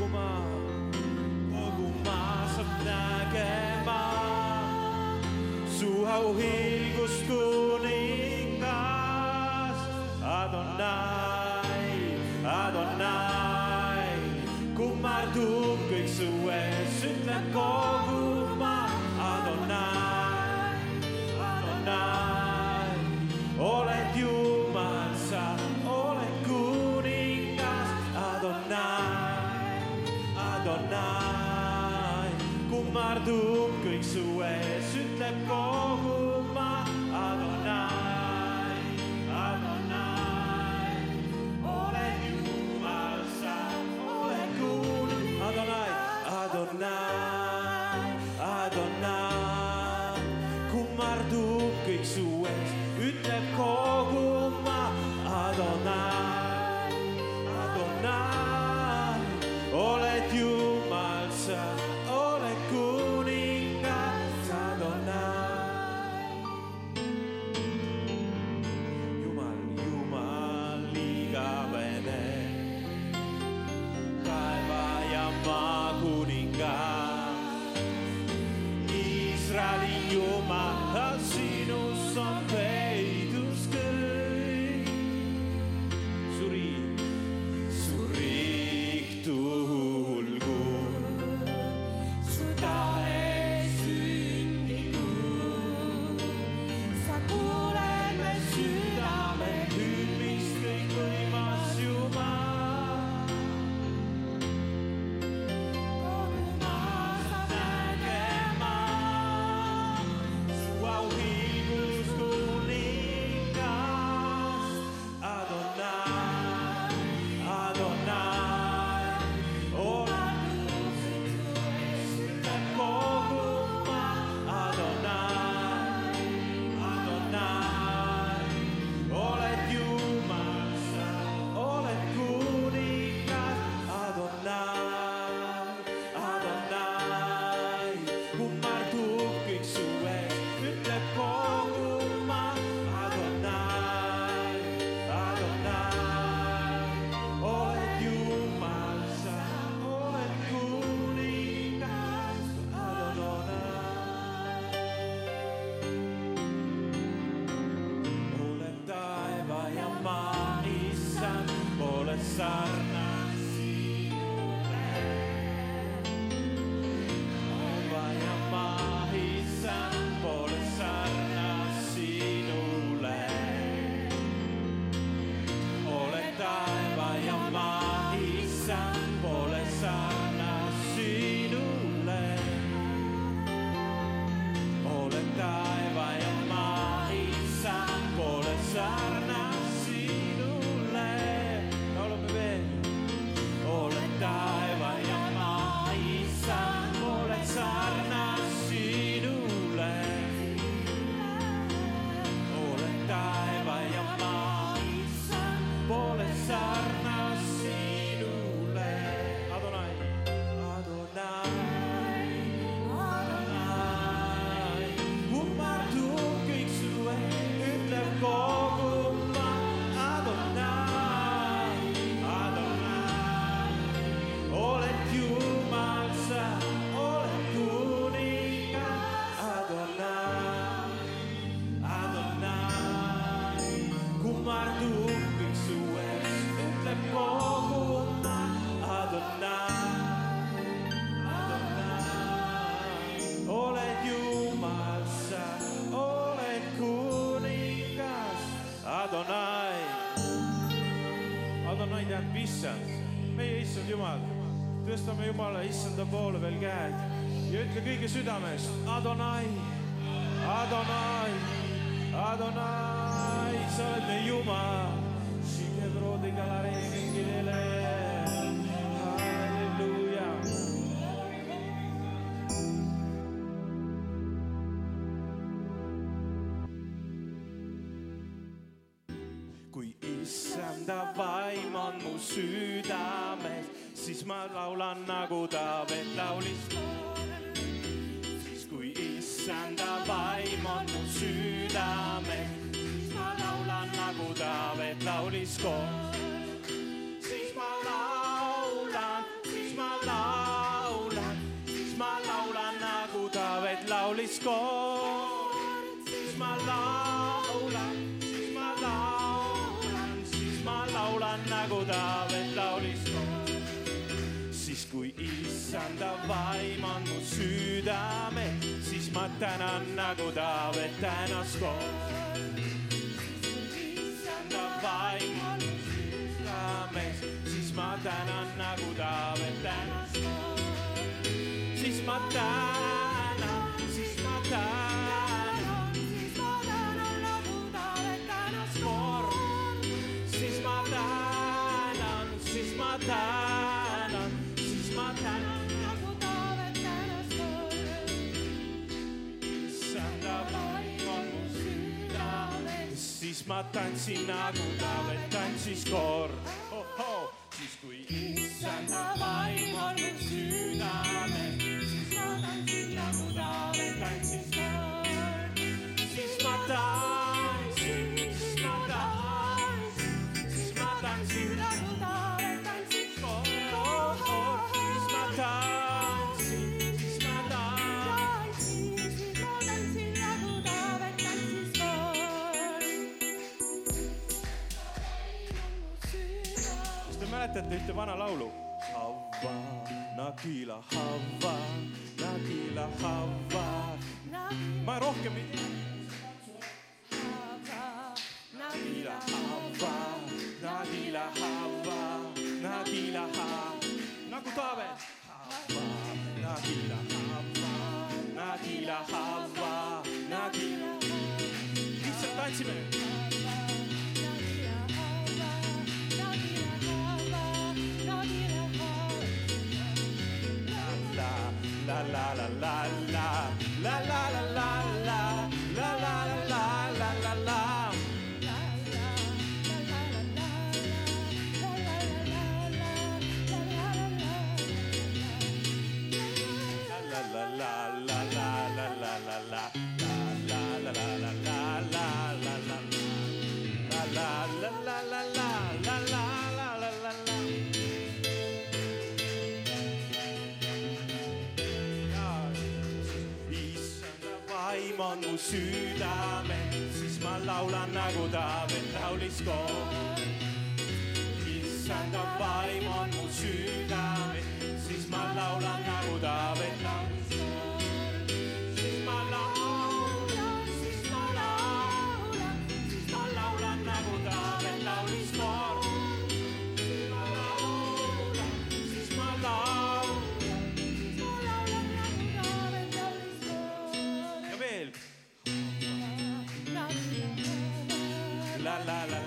Boguma Boguma sapnagema Suhau higustuning nas Adonai Adonai Kun mä tuun kõik kordub kõik su ees, ütleb kogu teie, issand Jumal, tõstame Jumala issanda poole veel käed ja ütle kõige südamest Adonai, Adonai, Adonai, sa oled meie Jumal. seda vaim on mu südames, siis ma laulan nagu Taavet laulis. siis kui issanda vaim on mu südames, siis ma laulan nagu Taavet laulis koos. Taavet laulis koos. siis kui issanda vaim on mu südamel, siis ma tänan nagu Taavet tänas koos. issanda vaim on mu südames, siis ma tänan nagu Taavet tänas koos. siis ma tänan, time. This is my time. siis ma tantsin nagu Taavet tantsis kord oh,, oh, siis kui issanda vaim on mu südames. Mäletate ühte vana laulu? Havva, Nagila, Havva, Nagila, Havva. ma rohkem ei vaim on mu südamel, siis ma laulan nagu Taavet laulis koos. issanda vaim on mu südamel, siis ma laulan nagu Taavet laulis koos. La la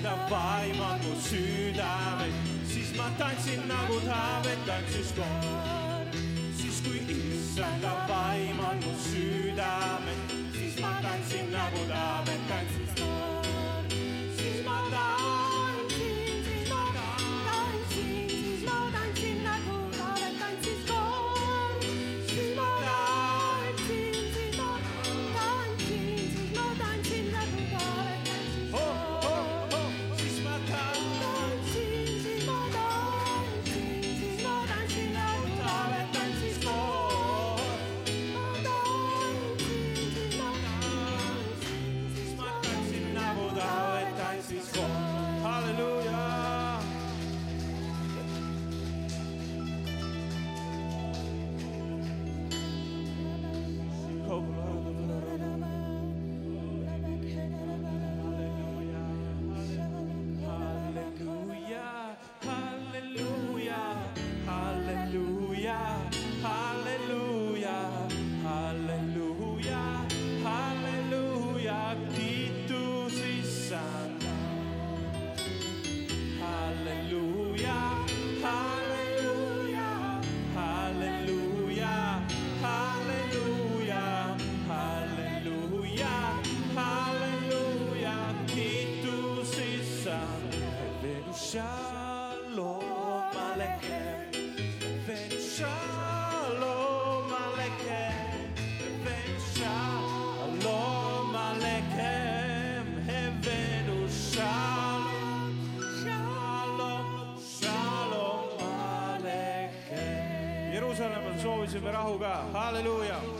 issanda vaim on mu südames, siis ma tantsin nagu Taavet tantsis kord. siis kui issanda vaim on mu südames, siis ma tantsin nagu Taavet tantsis kord. te verá jugar. Aleluia.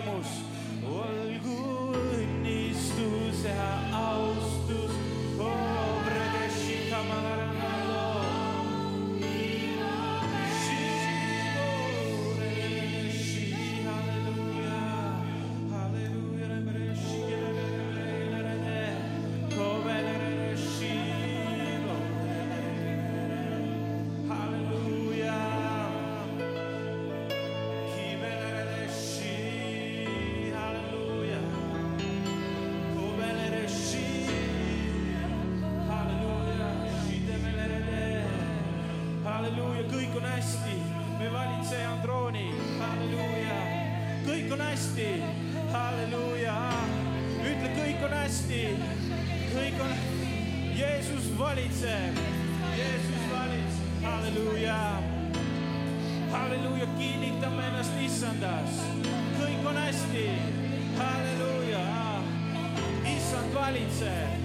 vaim, hästi, me valitseja on troonil, halleluuja, kõik on hästi, halleluuja, ütle, kõik on hästi, kõik on, Jeesus valitseb, Jeesus valitseb, halleluuja, halleluuja, kinnitame ennast issandas, kõik on hästi, halleluuja, issand valitseb.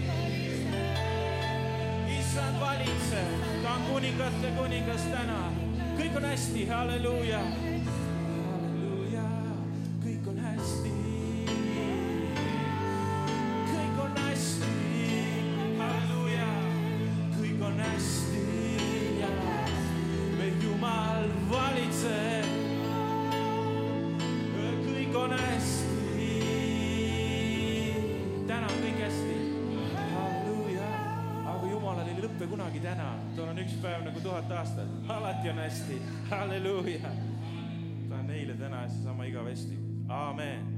Issand valitseb, ta on kuningate kuningas täna, kõik on täna, tal on üks päev nagu tuhat aastat, alati on hästi, halleluuja. ta on eile, täna ja seesama igavesti, aamen